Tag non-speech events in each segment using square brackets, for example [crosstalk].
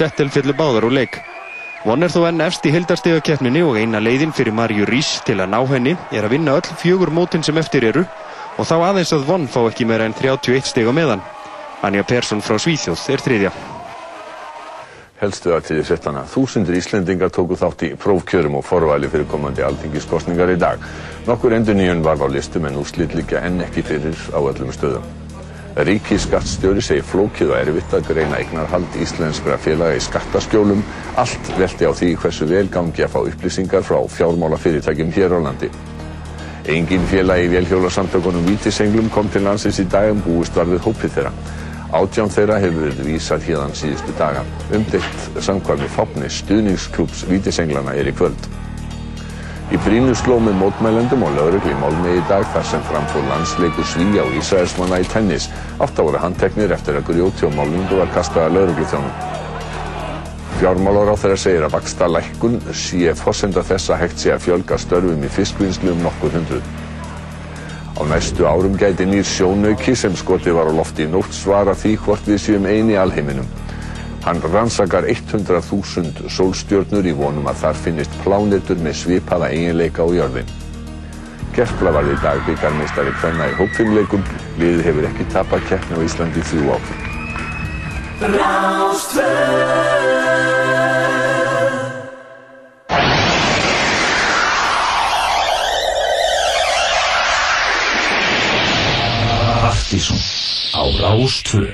Settel fjallu báðar úr leik. Von er þó enn efst í hildarstegakeppninni og eina leiðin fyrir Marju Rís til að ná henni er að vinna öll fjögur mótin sem eftir eru og þá aðeins að Von fá ekki meira en 31 steg á meðan. Anja Persson frá Svíþjóð er þriðja. Helstu aðtíði fréttana. Þúsundir Íslendingar tóku þátt í prófkjörum og forvæli fyrir komandi aldingiskostningar í dag. Nokkur endur nýjun var á listum en úrslit líka enn ekki fyrir á öllum stöðum. Ríkisskattstjóri segir flókið og erfitt að greina eignarhald íslenskra félaga í skattaskjólum. Allt velti á því hversu vel gangi að fá upplýsingar frá fjármálafyrirtækjum hér á landi. Engin félagi í velhjólasamtökunum Vítisenglum kom til landsins í dag en búist var við hópið þeirra. Átján þeirra hefur verið vísað hérðan síðustu daga. Umdeitt samkvæmi fápni stuðningsklúps Vítisenglana er í kvöld. Í brínu sló með mótmælendum og laurugli málmi í dag þar sem framfór landsleikur Svíja og Ísraelsmanna í tennis. Átt að voru handteknir eftir að grjóti og málningu var kastaða laurugli þjónum. Fjármálar á þeirra segir að vaksta lækkun sé fórsenda þess að hægt sé að fjölga störfum í fiskvinnslu um nokkur hundruð. Á næstu árum gæti nýr sjónauki sem skotið var á lofti í nótt svara því hvort við séum eini í alheiminum. Hann rannsakar 100.000 sólstjörnur í vonum að þar finnist plánetur með svipaða eiginleika á jörðin. Gerpla var í dag byggarmeistari hvenna í hópfimmleikum. Liðið hefur ekki tapað keppni á Íslandi þrjú ár. Partíson á Rástvö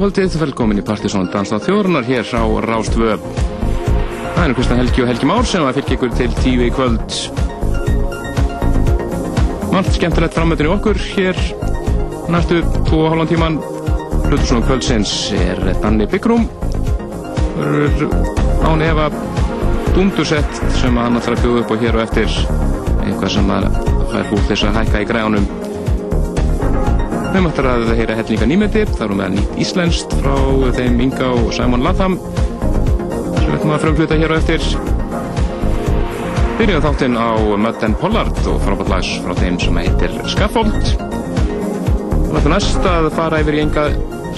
kvöldið, velkomin í Partisón Danstáð þjórunar hér á Rástvö. Það er Kristján Helgi og Helgi Már sem að fylgja ykkur til tíu í kvöld. Margt skemmtilegt framöndin í okkur hér næstu 2,5 tíman. Hlutur svona kvöldsins er Danni Byggrum. Það eru án efa dundursett sem hann ætlar að bjóða upp á hér og eftir eitthvað sem fær húl þess að hækka í græunum. Við mættum að heyra hellinga nýmyndir, það eru með nýtt íslenskt frá þeim Inga og Simon Latham sem við ætlum að framfluta hér á eftir. Byrjum þáttinn á and Pollard og frábært lags frá þeim sem heitir Scaffold. Við ætlum næst að fara yfir í enga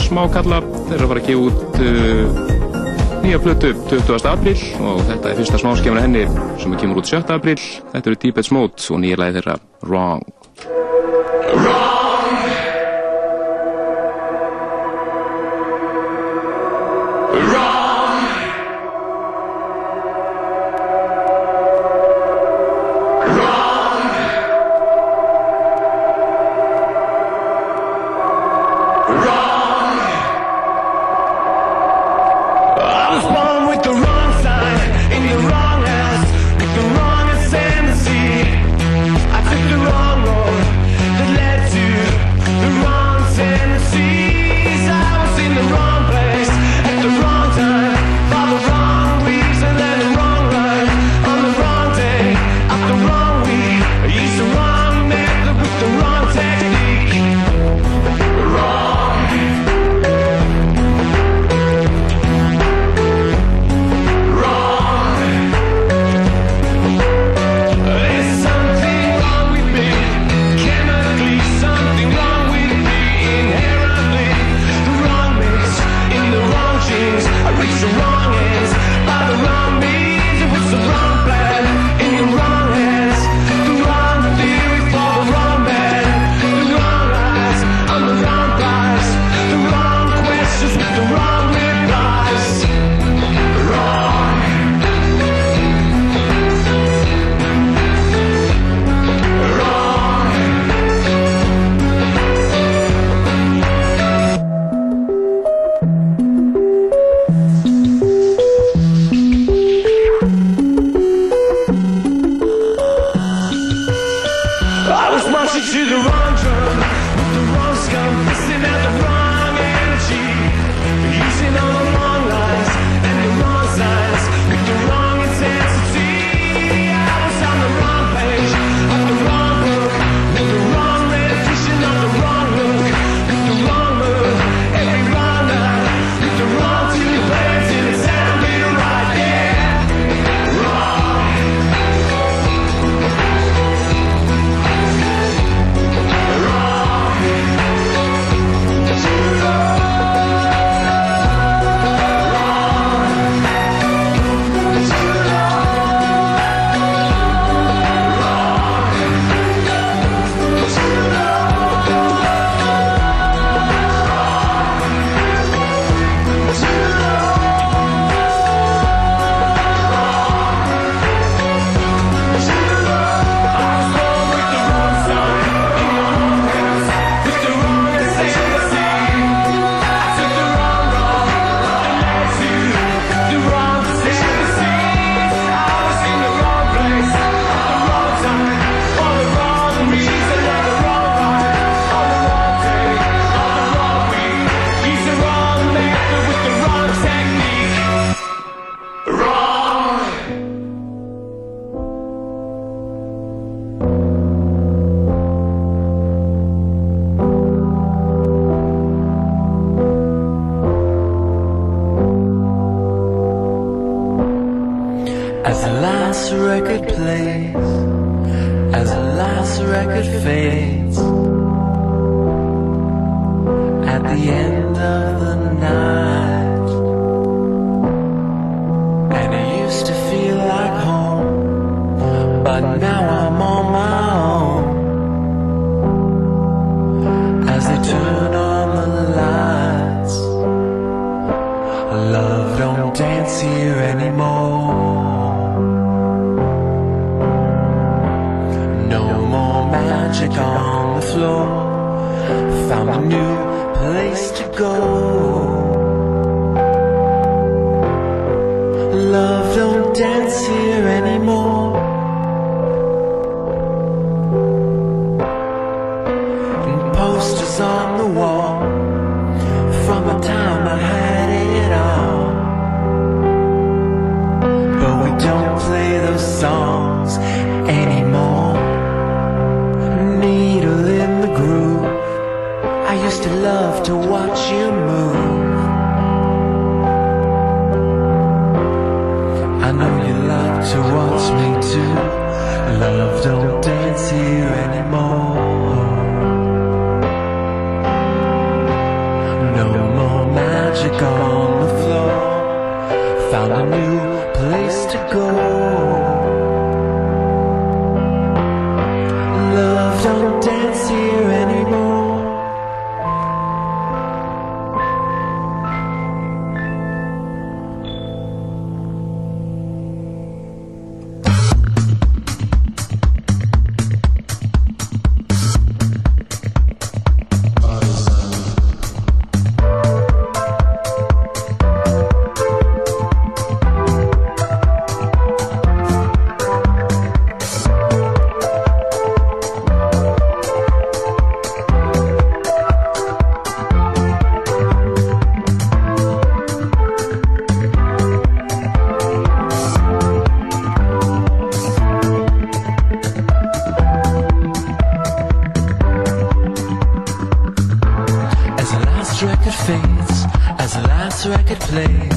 smákalla, þeir eru að fara að gefa út uh, nýja plötu 20. apríl og þetta er fyrsta smáskefna henni sem kemur út 7. apríl. Þetta eru Deepest Mode og nýja lagi þeirra. Wrong!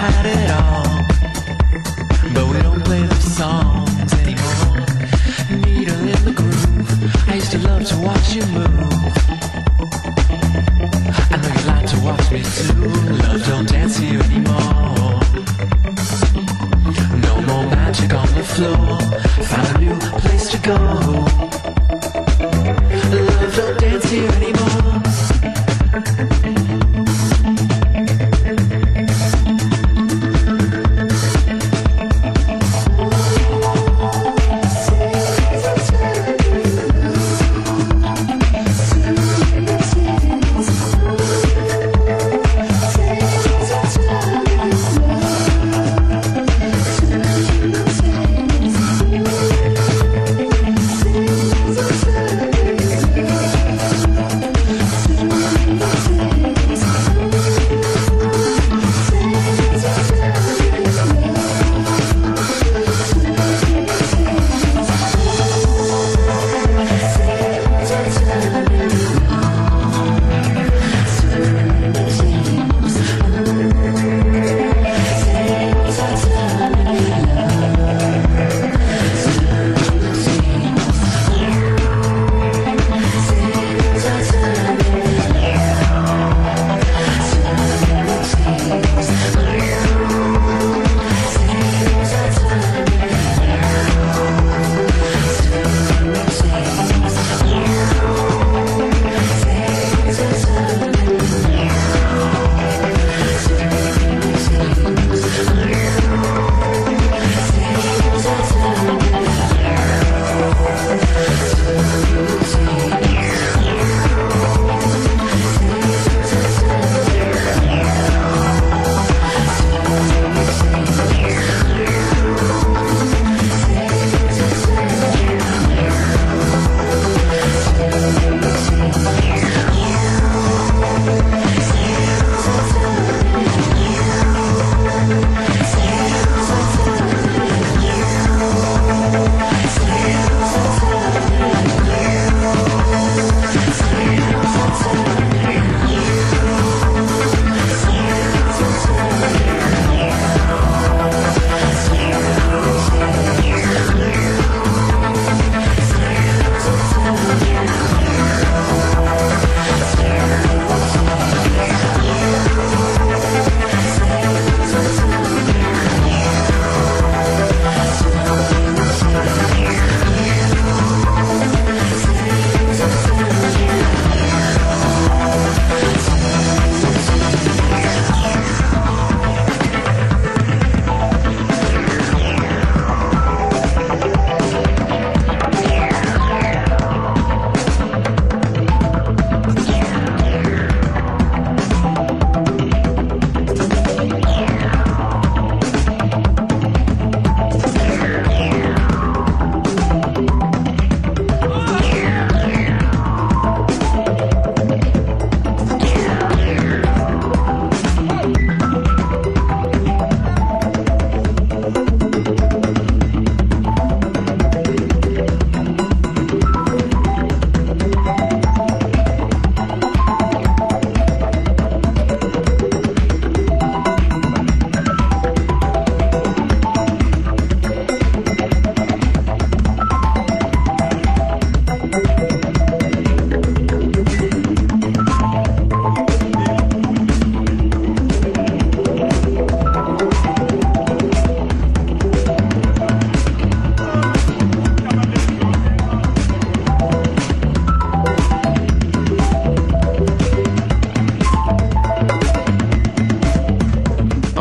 had it all, but we don't play the songs anymore. Needle in the groove. I used to love to watch you move.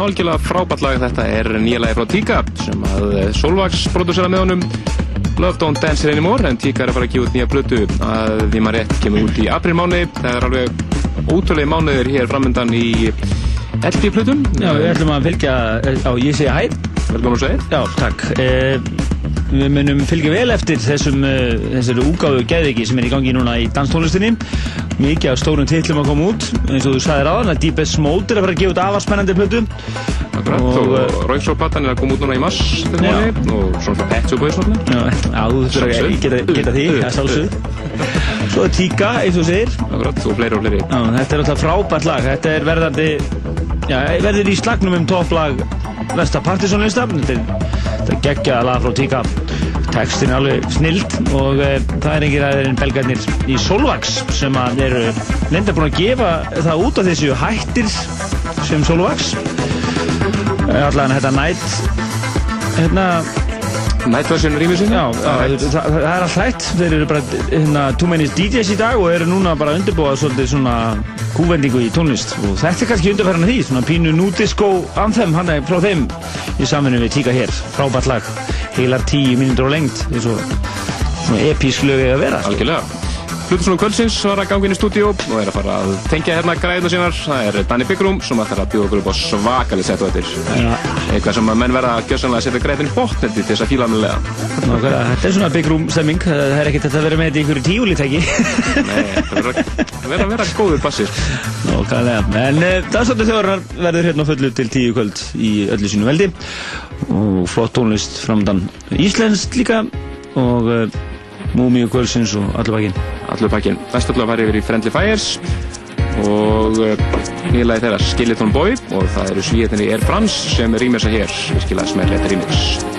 Algjörlega frábært lag. Þetta er nýja lagi frá Tíka sem að eh, Solvax prodúsera með honum. Love Don't Dance Anymore en Tíka er að fara að gefa út nýja blötu að því maður rétt kemur út í aprilmáni það er alveg ótrúlega mánuður hér framöndan í eldi plötum Já, við ætlum að fylgja eh, á Ég segi hæ. Velkomin að segja Já, takk. Eh, Við munum fylgja vel eftir þessum uh, þessari úgáðu geðviki sem er í gangi núna í danstónlistinni. Mikið af stórum titlum að koma út eins og þú sagðir aðan að Deepest Mode er að fara að gefa út afarspennandi plötu. Akkurat, Og, og, eh, og Rauksólplattan er að koma út núna í mars þetta mánuði og svona svona Pet Shop Boys náttúrulega Já, þurfir að geta, geta því, að sjálfsögð Svo er Tíka, eins og þú segir. Akkurat, og fleiri og fleiri. Já, þetta er alltaf frábært lag. Þetta er verðandi Já, verður í slagnum um topplag Vesta er, þetta er geggjaða lag frá Tíka Tekstin er alveg snild og e, það er engir aðeins belgarnir í Solvax sem að eru lenda búin að gefa það út af þessu hættir sem Solvax. Allavega þetta nætt hérna Nættversion rýmisinn Já, það, það, það er allt hægt. Þeir eru bara hérna, too many DJs í dag og eru núna bara að undirbúa svolítið svona kúvendingu í tónlist. Og þetta er kannski undarfæran því, svona pínu nudisko anthem hann er frá þeim í samfunni við Tíka hér, frábært lag heilar tíu mínútur á lengt eins og svona episk lög eða vera sko. Algjörlega. Hlutusnum kvöldsins var að ganga inn í stúdíu og er að fara að tengja hérna græðina sínar. Það er Danny Bygrum sem ætlar að bjóða okkur upp á svakalit sett og eftir. Já. Eitthvað sem að menn verða að gjössanlega setja græðin botnetti til þess að fíla alveg. Nákvæmlega, Þetta er svona room stemming það er ekkert að vera með þetta í einhverju tíulítæki Nei, það verður að vera, góður bassir. Nákvæmlega, en uh, dagsáttu þjóðarar verður hérna fullu til tíu kvöld í öllu sínu veldi og flott tónlist framdann Íslenskt líka og uh, Múmi og Kvölsins og Allur pakkin. Næstu ætla að fara yfir í Friendly Fires og nýlaði þeirra Skeleton Boy og það eru svíðinni Air France sem rýmir sig hér. Virkilega smerlegt rýmix.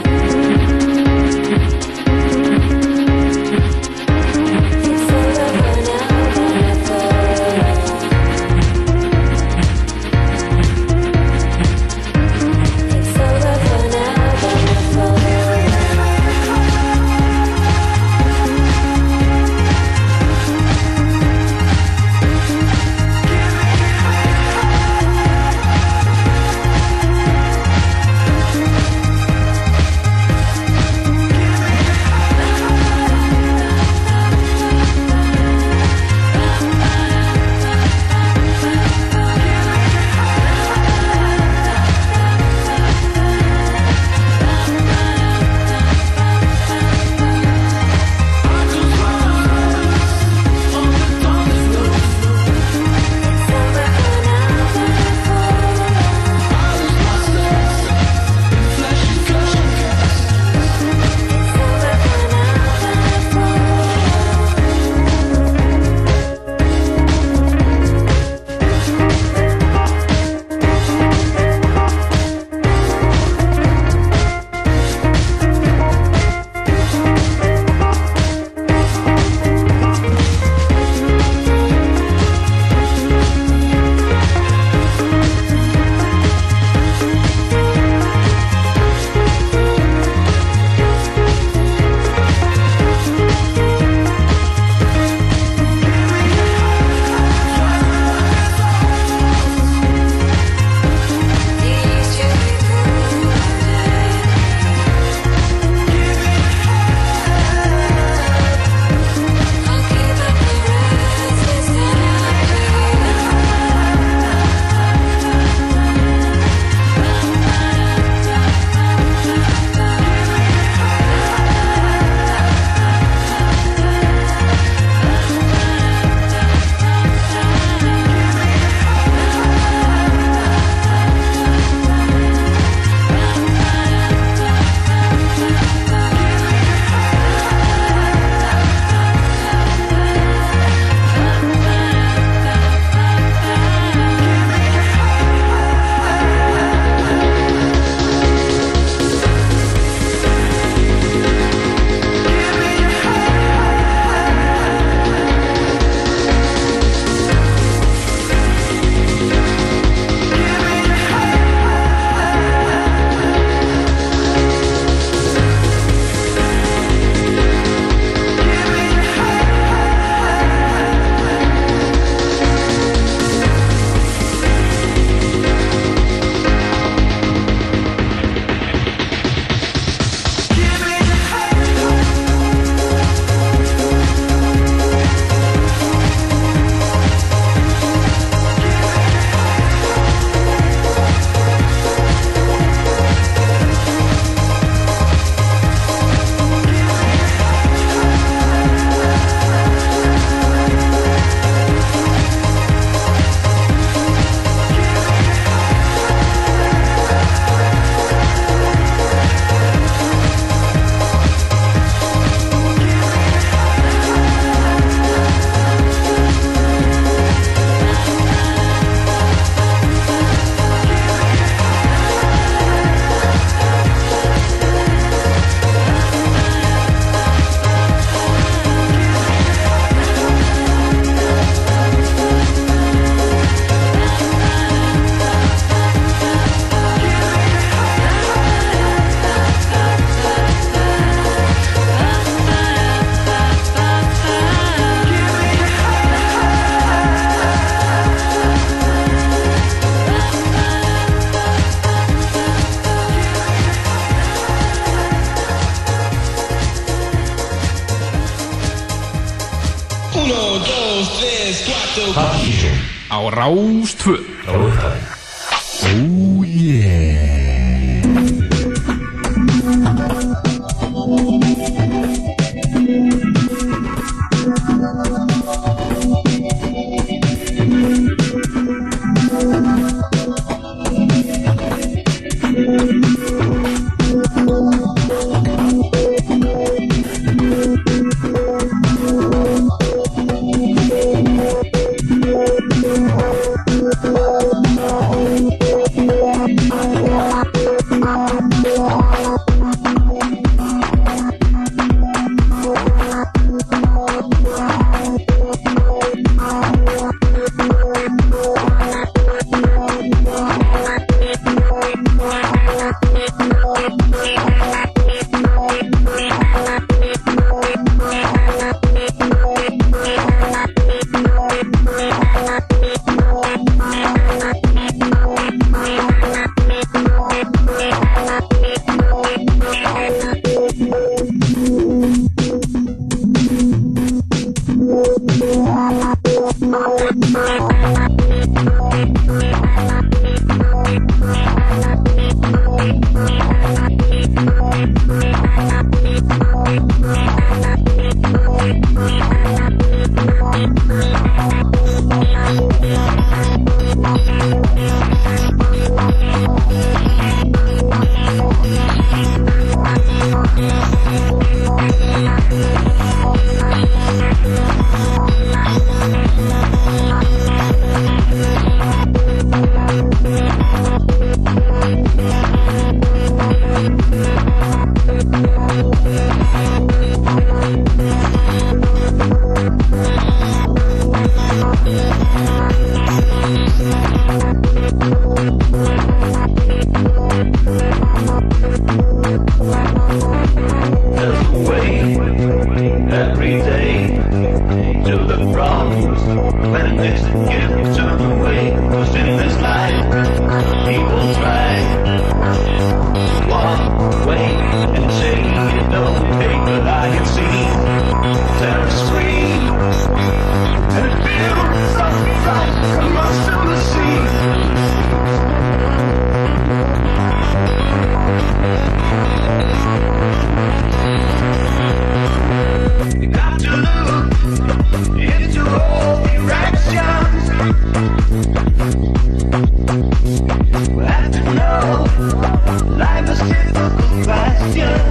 Á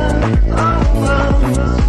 oh, oh, oh.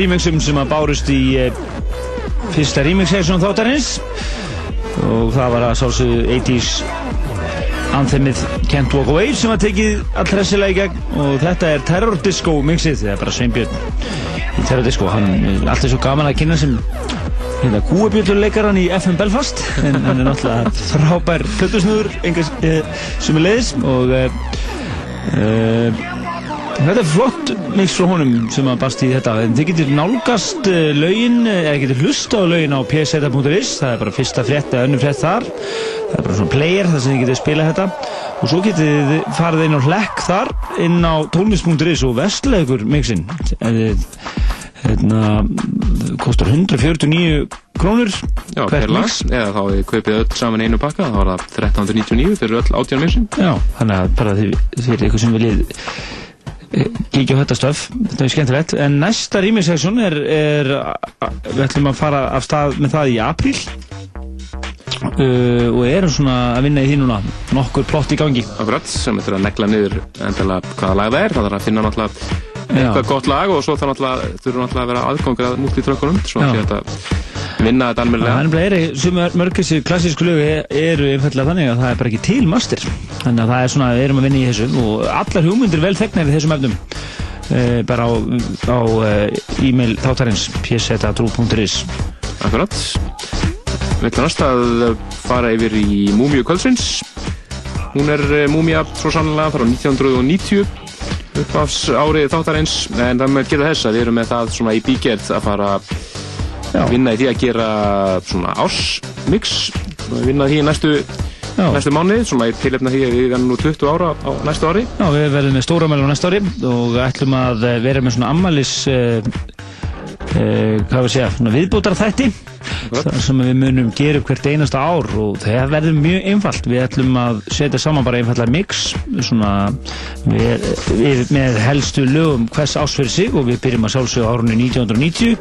Remixum sem að bárust í uh, fyrsta remix-session þáttarins. Og það var að sálsögðu 80s anthemið Can't Walk Away sem var tekið allhressilega í gegn. Og þetta er Terror Disco mixið, það er bara Sveinbjörn í Terror Disco, hann er alltaf svo gaman að kynna sem hérna kúabjölduleikaran í FM Belfast. En hann er náttúrulega frábær plötusnúður engar uh, sem er leiðis og uh, þetta er flott mix frá honum sem að bast í þetta. En þið getur nálgast uh, lögin eða getur hlusta á lögin á pseta.is það er bara fyrsta frétt eða önnum frétt þar. Það er bara svona player þar sem þið getur spilað þetta. Og svo getur þið farið inn á hlekk þar inn á tónlist.is og vestlegur mixin. Eða hérna, kostar 149 krónur Já, per lag, mix. eða þá þið kaupið öll saman einu pakka, þá var það 1399 fyrir öll átján mixin. Já, þannig að bara þið fyrir ykkur sem viljið eh, kíkja á þetta stöf, þetta er skemmtilegt. En næsta rýmisseksjón er, er við ætlum að fara af stað með það í apríl. Uh, og erum svona að vinna í því núna. Nokkur plott í gangi. Akkurat, sem þetta er að negla niður endilega hvaða lag það er, það er að finna náttúrulega eitthvað gott lag og svo það náttúrulega þurfa náttúrulega að vera aðgangur að multitrökkunum, svo Já. að þetta vinna þetta Það almennilega. er sem mörg þessi klassísku lög e- eru einfallega þannig að það er bara ekki til master. Þannig að það er svona, við erum að vinna í þessu og allar hugmyndir vel þegnar í þessum efnum uh, bara á, á uh, e-mail þáttarins pseta.ru.is Akkurat. Við ætlum næst að fara yfir í Múmiu Kvöldsins. Hún er eh, Múmia svo sannlega frá 1990 uppafs árið þáttarins en það með geta þess að við erum með það svona í bígerð að fara að vinna í því að gera svona ársmix vinna því næstu. Næstu mánuði svona í tilefna því að við erum nú 20 ára á næstu ári. Já, við verðum með stóra mælu á næsta ári og ætlum að eh, vera með svona ammalis uh, uh, hvað við segja, svona viðbútar þætti þar sem við munum gera upp hvert einasta ár og það verður mjög einfalt. Við ætlum að setja saman bara einfallega mix svona við, við, með helstu lögum hvers ás fyrir sig og við byrjum að sjálfsögja árunni 1990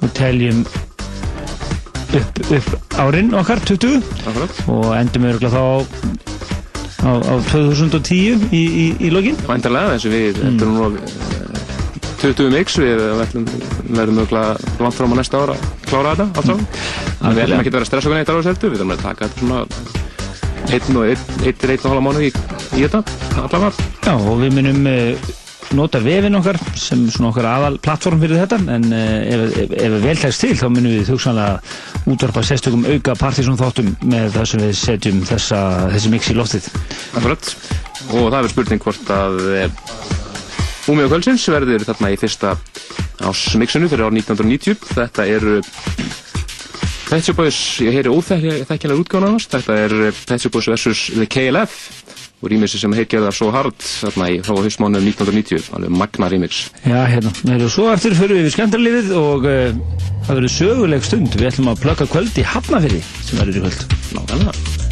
og teljum upp, upp árin okkar 20 Akkurat. og endum örgulega þá á, á 2010 í, í, í lokin Væntanlega, þessu við, þetta er nú eh, 20 mix, við verðum mögulega langt fram á næsta ára að klára þetta allt saman. En við ætlum ekki að vera stressa okkur neitt alveg seldu, við ætlum að taka þetta svona einn og einn, einn og hálfa mánuð í, í þetta, allavega. Já, og við munum uh, nota vefin okkar sem svona okkar aðal plattform fyrir þetta en uh, ef, ef, ef vel tekst til þá munum við hugsanlega útvarpa sérstökum auka partysón þáttum með það sem við setjum þessa, þessi mix í loftið. Akkurat. Og það er spurning hvort að Múmi og Kvöldsins verður þarna í fyrsta ásmixinu fyrir ár 1990. Þetta eru Pet Shop Boys, ég heyri óþekkjanlega útgáðan annars. Þetta er Pet Shop Boys vs. The KLF og rýmissi sem heitgerðar svo hard þarna í þá á hausmánu 1990. Alveg magna rýmix. Já, hérna, og svo eftir fyrir við skemmtarlífið og uh, það verður söguleg stund. Við ætlum að plöka kvöld í Hafnafyrði sem verður í kvöld. Nákvæmlega.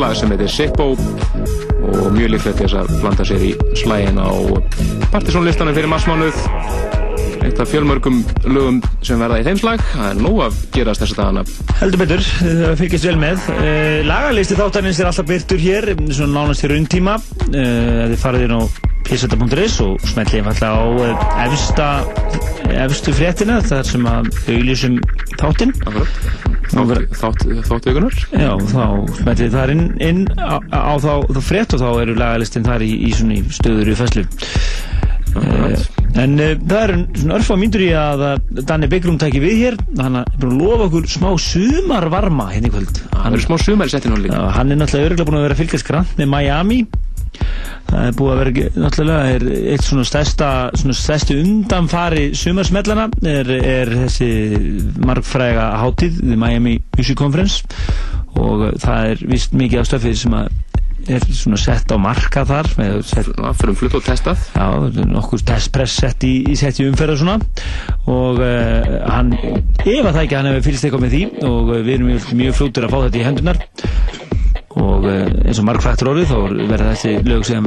Lag sem heitir Sippo og mjög líklegt þess að blanda sér í slægin á partysónlistanum fyrir marsmánuð. Eitt af fjölmörgum lögum sem verða í þeim slag. Það er nóg að gerast þess að dagana. Heldur betur, það fylgist vel með. Uh, lagalisti þáttanins er alltaf byrtur hér, svona nánast í rauntíma. Uh, þið farið inn á pseta.is og smellið einfallega á uh, efsta, efstu fréttina þar sem að auðlýsum þáttinn. Þátt, þátt, þátt vikunar. Já, þá smellið þið þar inn, inn á, á þá, þá frétt og þá eru lagalistin þar í, í í stöður í fæslu. Uh, en uh, það er svona örfa myndur í að Danni Byggrum tæki við hér hann er búin að lofa okkur smá sumarvarma hérna í kvöld Það eru smá sumar í settinu líka. Já, hann er náttúrulega örgulega búin að vera fylgjast grann með Miami það er búið að vera náttúrulega er eitt svona stærsta svona stærstu undanfari sumarsmellana er, er þessi margfræga hátíð The Miami Music Conference. Og það er vist mikið af stöfið sem að er svona sett á marka þar fyrir um flutt og testað. Já, nokkur testpress sett í, í sett í umferð og svona. Og uh, hann, ef að það ekki hann hefur fylgst eitthvað með því. Og uh, við erum mjög, mjög fljótur að fá þetta í hendunar og uh, eins og margfrættur orðið þá verða þessi lög sem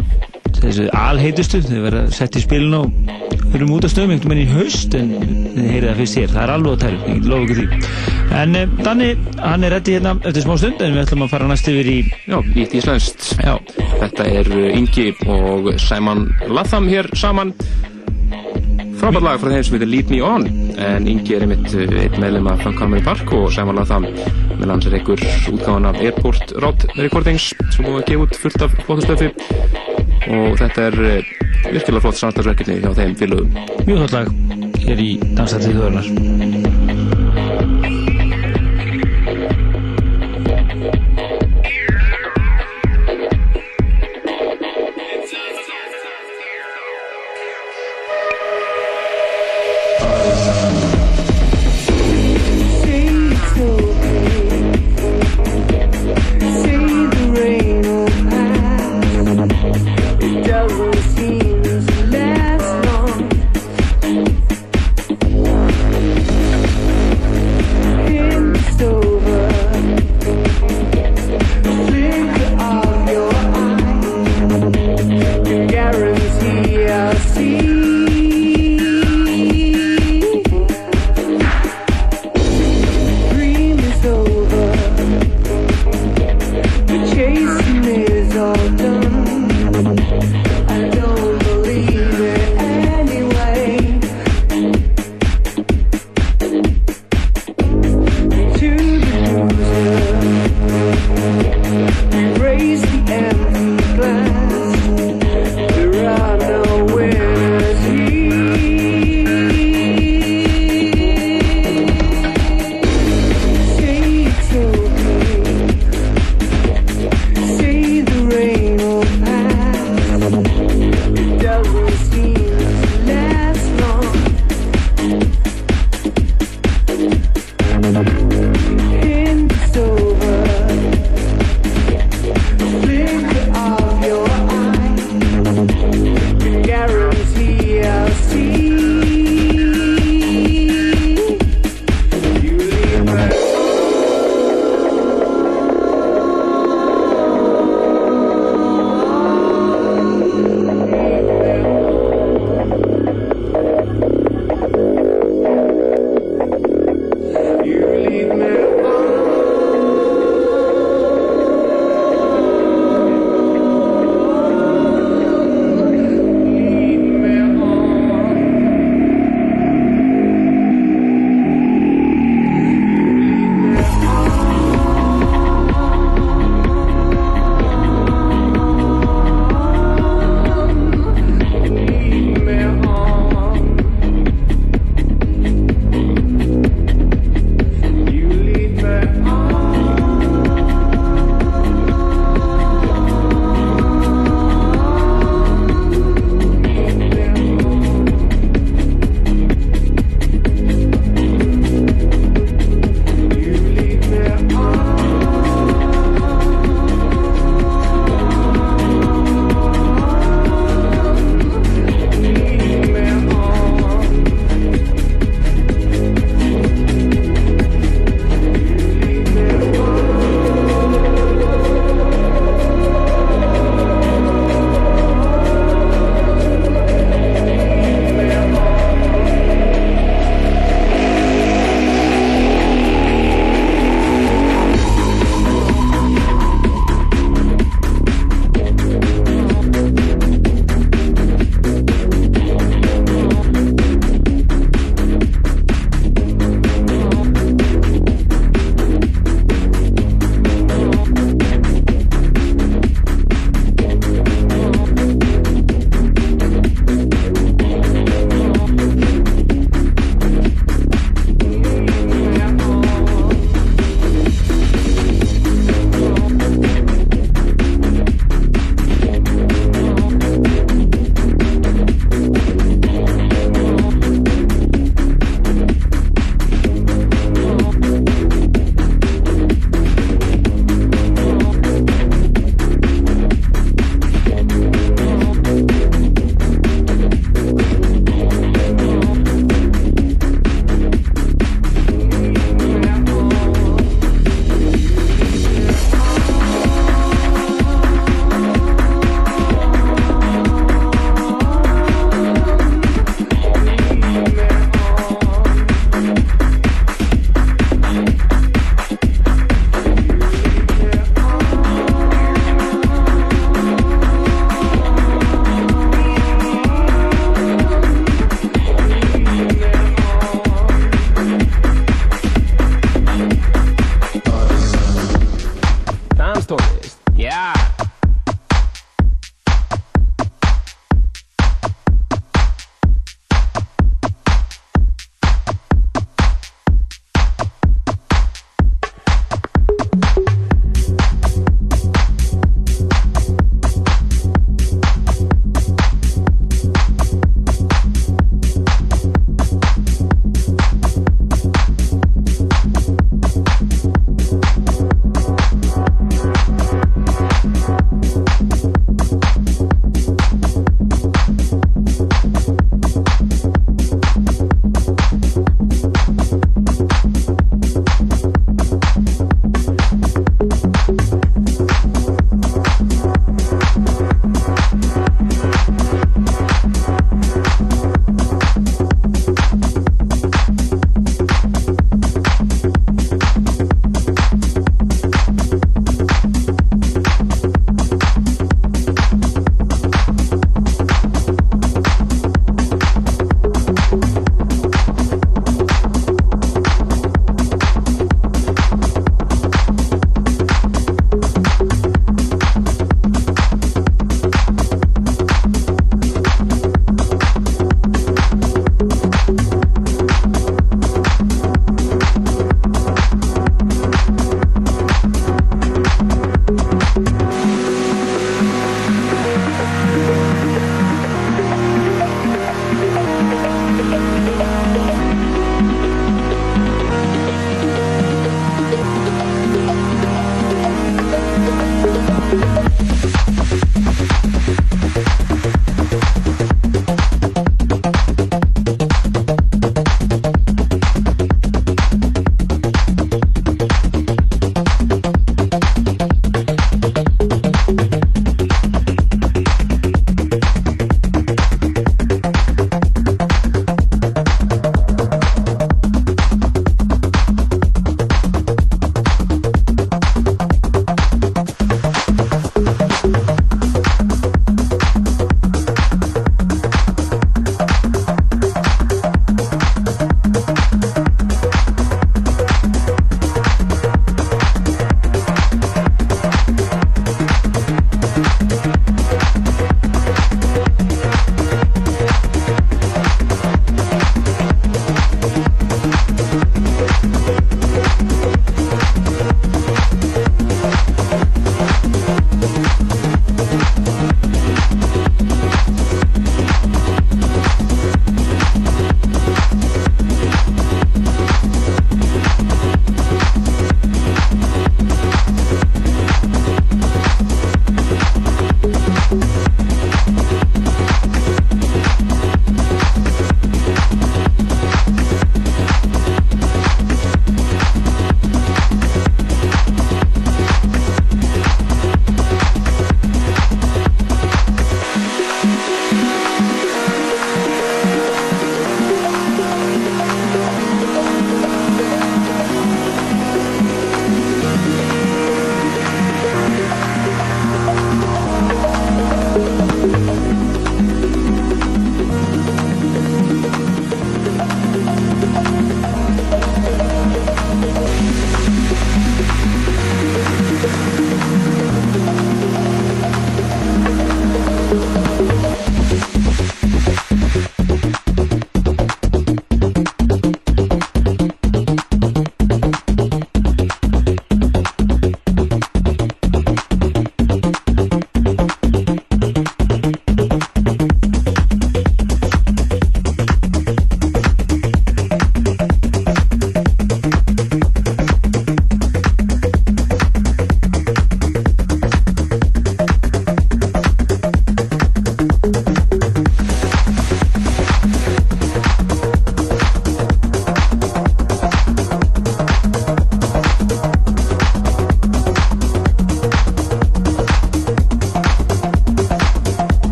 þessi alheitustu, þau verða sett í spilin og erum út af stöðum einhvern veginn í haust en þið heyrið það fyrst hér, það er alveg á tæru, ég lofa ekki því en uh, Danni, hann er rétti hérna eftir smá stund en við ætlum að fara næst yfir í Já, nýtt íslenskt. Já. Þetta er uh, Ingi og Simon Latham hér saman. Frábært lag frá þeim sem heitir Lead Me On en Ingi er einmitt uh, einn meðlum af Frank Calmary Park og Simon Latham með lands er einhver útgáðan af Airport Road Recordings sem búið að gefa út fullt af flottustöfi og þetta er uh, virkilega flott samstagsverkefni hjá þeim félögum. mjög þátt lag hér í Dansættið þjóðarnar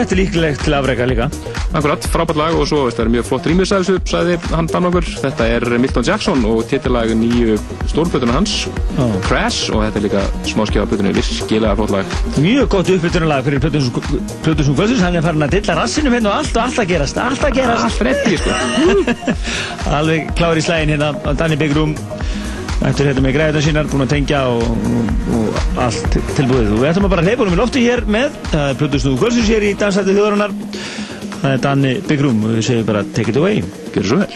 þetta er líklegt til afrega líka. Akkurat, frábært lag og svo veist, það er mjög flott rýmis af þessu, sagði hann bann okkur. Þetta er Milton Jackson og titilag nýju stórplötuna hans, Já. Crash, og þetta er líka smáskjáðplötuna, virkilega flott lag. Mjög gott uppbytunarlag fyrir Plötusum Kvöldsins, hann er farin að dilla rassinum hérna og allt og allt að gerast, allt að gerast. Allt reddi, sko. [laughs] Alveg klár í slægin hérna Big Room. Eftir hérna með græðina sínar, búin að tengja og, og, og allt tilbúið. Við ætlum að bara hleypa honum í lofti hér með Plötusum Kvöldsins hér í dansætti þjóðarinnar. Það er Danny Big Room og við segjum bara take it away. Gjör svo vel.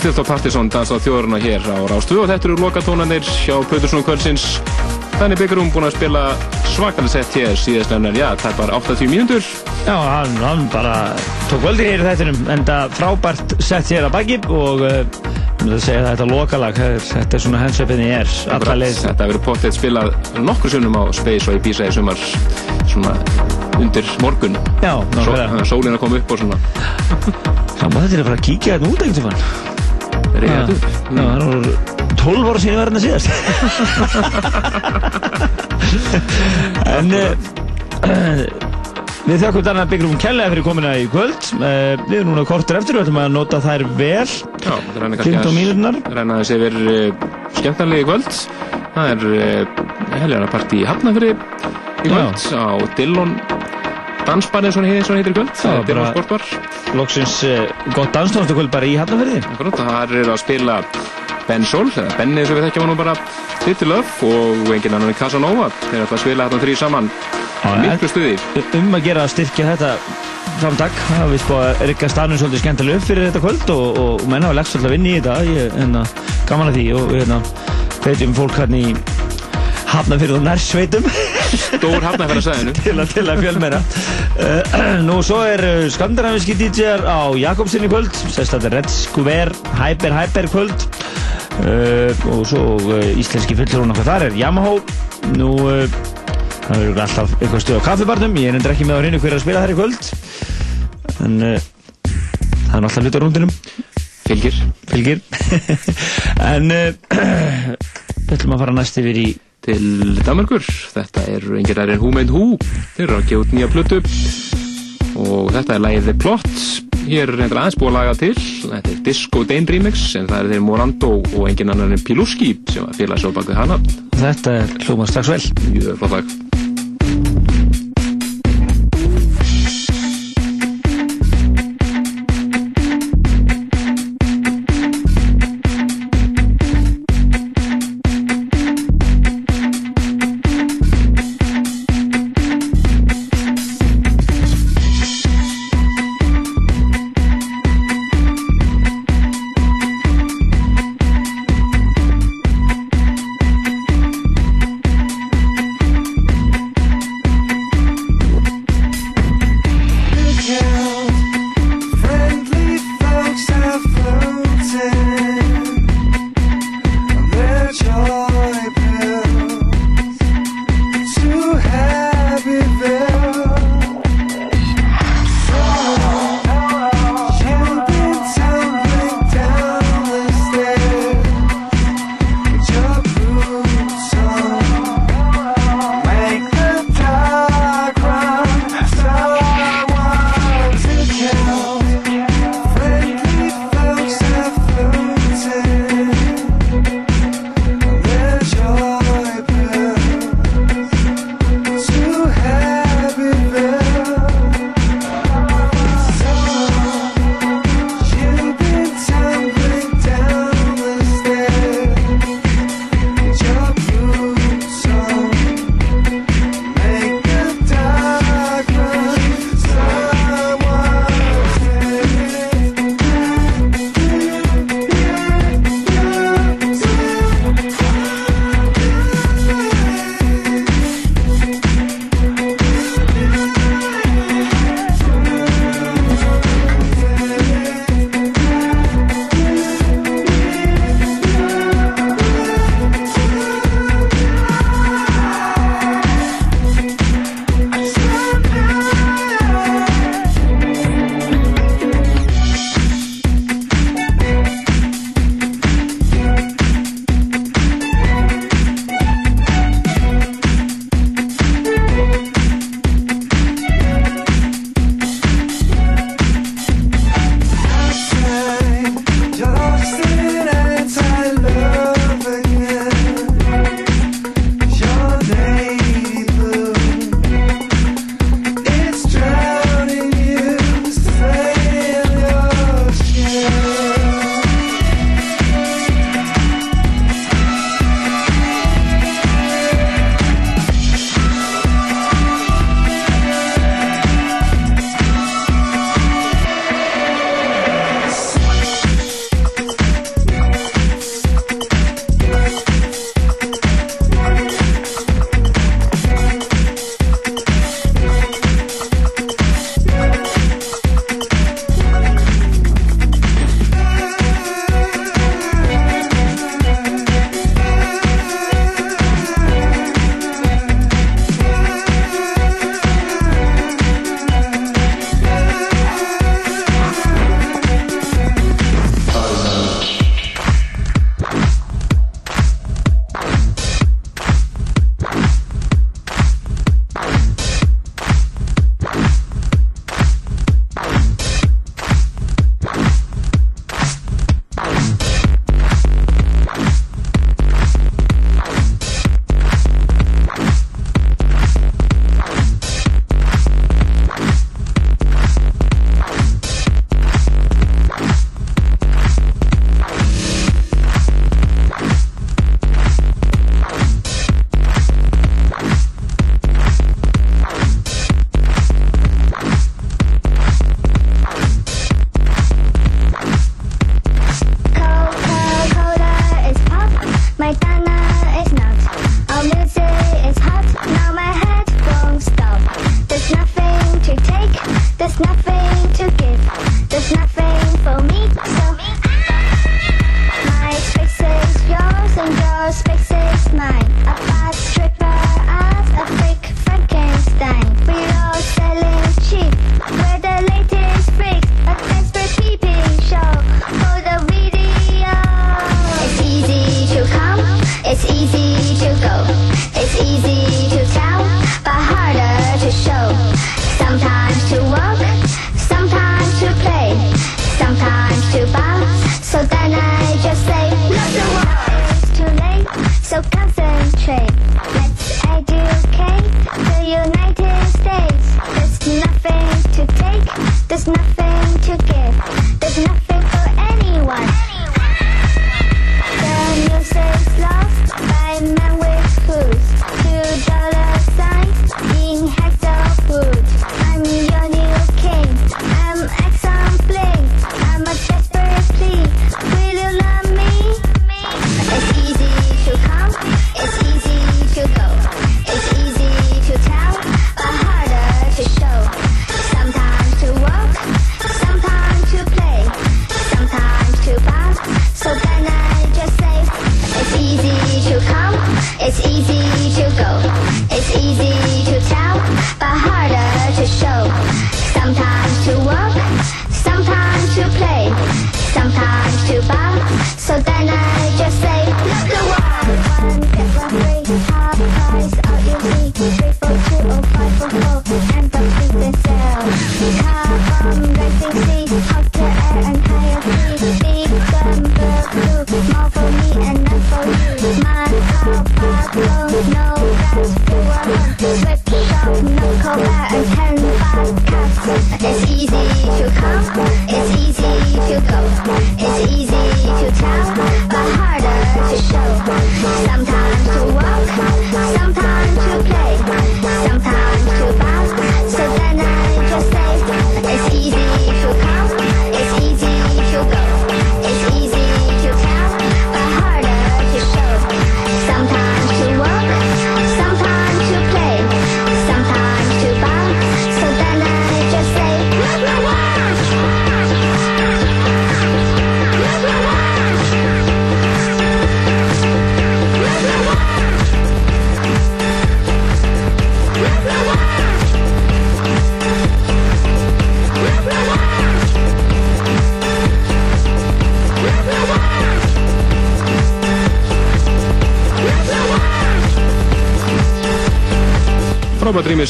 Bænum er stilt á Partiðsson dans á þjóðurna hér á Rástvö og þetta eru lokatónanir hjá Plötursson kvöldsins. Þannig byggurum búin að spila svakalega sett hér síðast nefnir, já, það er bara 80 mínútur. Já, hann, hann bara tók völdi hér í þættinum, enda frábært sett hér að baki og uh, ég myndi að segja þetta lokalag, þetta er- þetta er svona hensöpinni er alla leið. Þetta hefur verið pottið spilað nokkur sunnum á Space og í sumar svona undir morgun. Já, Sól, nákvæmlega. sólinn að koma upp og svona Saman þetta er að fara að kíkja þetta út einhvern tímann. Reyða upp. Já, það voru 12 ára síðan var hérna síðast. [laughs] en uh, við þakkum þarna byggjum kærlega fyrir komina í kvöld. Uh, við erum núna kortur eftir, við ætlum að nota þær vel. Já, það renna kannski 15 mínúturnar. renna þessi yfir uh, skemmtanlegi kvöld. Það er helgjana partí í Hafnafri í kvöld á Dillon Dansbar eins og hann heitir- í kvöld. Dillon Sportbar. Loksins uh, gott danstónastakvöld bara í. Akkurat, það er að spila Ben Sol, eða Benni og við þekkjum hann nú bara Titti Love og enginn annan en Casanova. Þeir ætla að spila þetta þrý saman. Miklu stuði. Um að gera að styrkja þetta framtak. Er vist búið að rikka staðnum svolítið skemmtilega upp fyrir þetta kvöld og, og menn hafa lagst alltaf að vinna í þetta. Ég hérna, gaman að því og hérna, hvetjum fólk hérna í Hafnarferði og nærsveitum. [laughs] Stór hafnafæra til að, til að fjölmeira. Uh, [clears throat] Nú svo er uh, skandinaviski DJ-ar á Jakobsen í kvöld sérst að þetta er Red Square Hyper Hyper kvöld. Uh, og svo uh, íslenski fullur hún okkar þar er Yamaha. Nú það verður alltaf eitthvað stuð á kaffibarnum. Ég er endur ekki með á hreinu hver er að spila þær í kvöld. En það er alltaf hlut á rúndinum. Fylgir. fylgir. [laughs] En [clears throat] við ætlum að fara næst yfir í til Danmarkur. Þetta er engir aðrir en Who Made Who. Þeir eru að gefa út nýja plötu og þetta er lagið The Plot. Hér er reyndar aðeins búið að laga til. Þetta er Disco Dane Remix en það er þeir Morando og engin annar en Piluski sem að félags á bakvið hana. þetta er hljóma strax vel Mjög flott lag.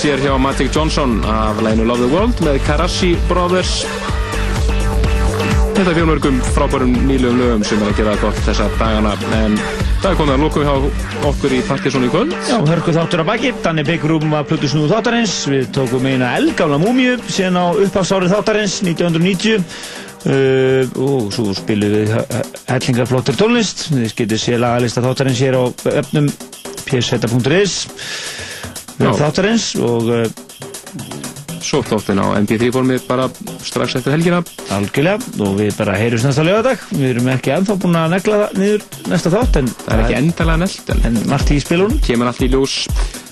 Hér hjá Magic Johnson af læginu Love the World með Karassi Brothers. Þetta er fjölmörgum frábærum nýlegum lögum sem er að gera gott þessa dagana. En það er komið að lókum hjá okkur í Partisón í kvöld. Já, hörku þáttur að baki, Danni Byggrúm var plötu snúð þáttarins, við tókum eina eldgála múmiu síðan á upphafsárið þáttarins 1990 uh, og svo spilum við hellingar flottir tónlist, við getum séð lagalista þáttarins hér á öfnum pseta.is Já. Þáttarins og uh, Svo þáttin á MP3 formi bara strax eftir helgina. algjörlega og við bara heyrjumst næsta lögadag, við erum ekki ennþá búin að negla það niður næsta þátt en Það er ekki endalega nelt en en margt í spilunum, kemur allt í ljós.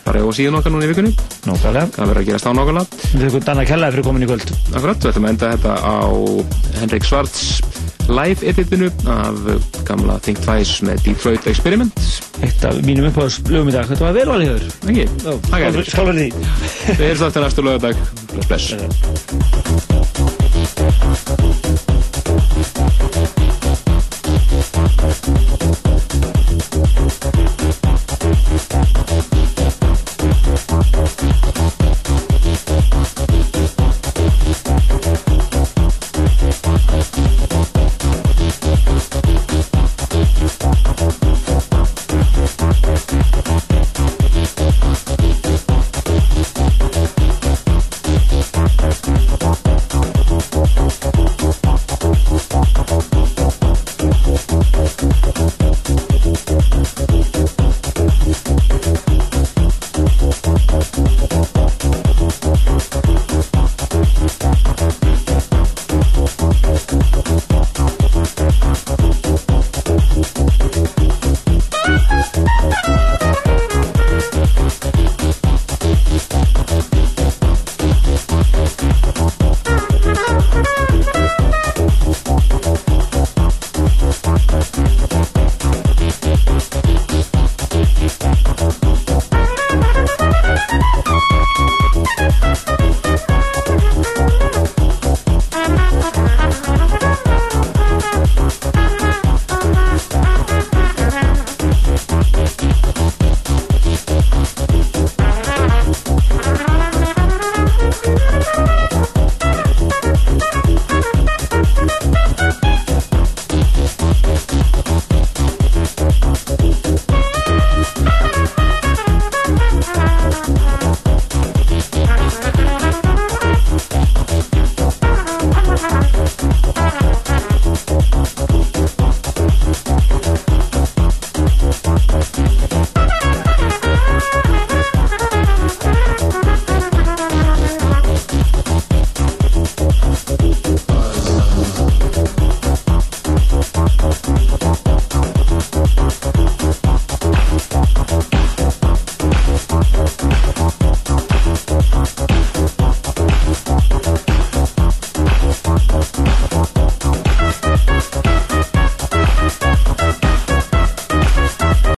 Bara á síðan okkar núna í vikunni. Nákvæmlega. Það verður að gerast á nákvæmlega við þurfum Danna Kjallaði fyrir komin í kvöld. Akkurat, við ætlum að enda þetta á Henrik Svarts live editinu af gamla Think Twice með Detroit Experiment eitt af mínum uppáðs lögum í dag, þetta var vel valið höfur Ekki? Skálverði Við erum þetta næstu lögadag bless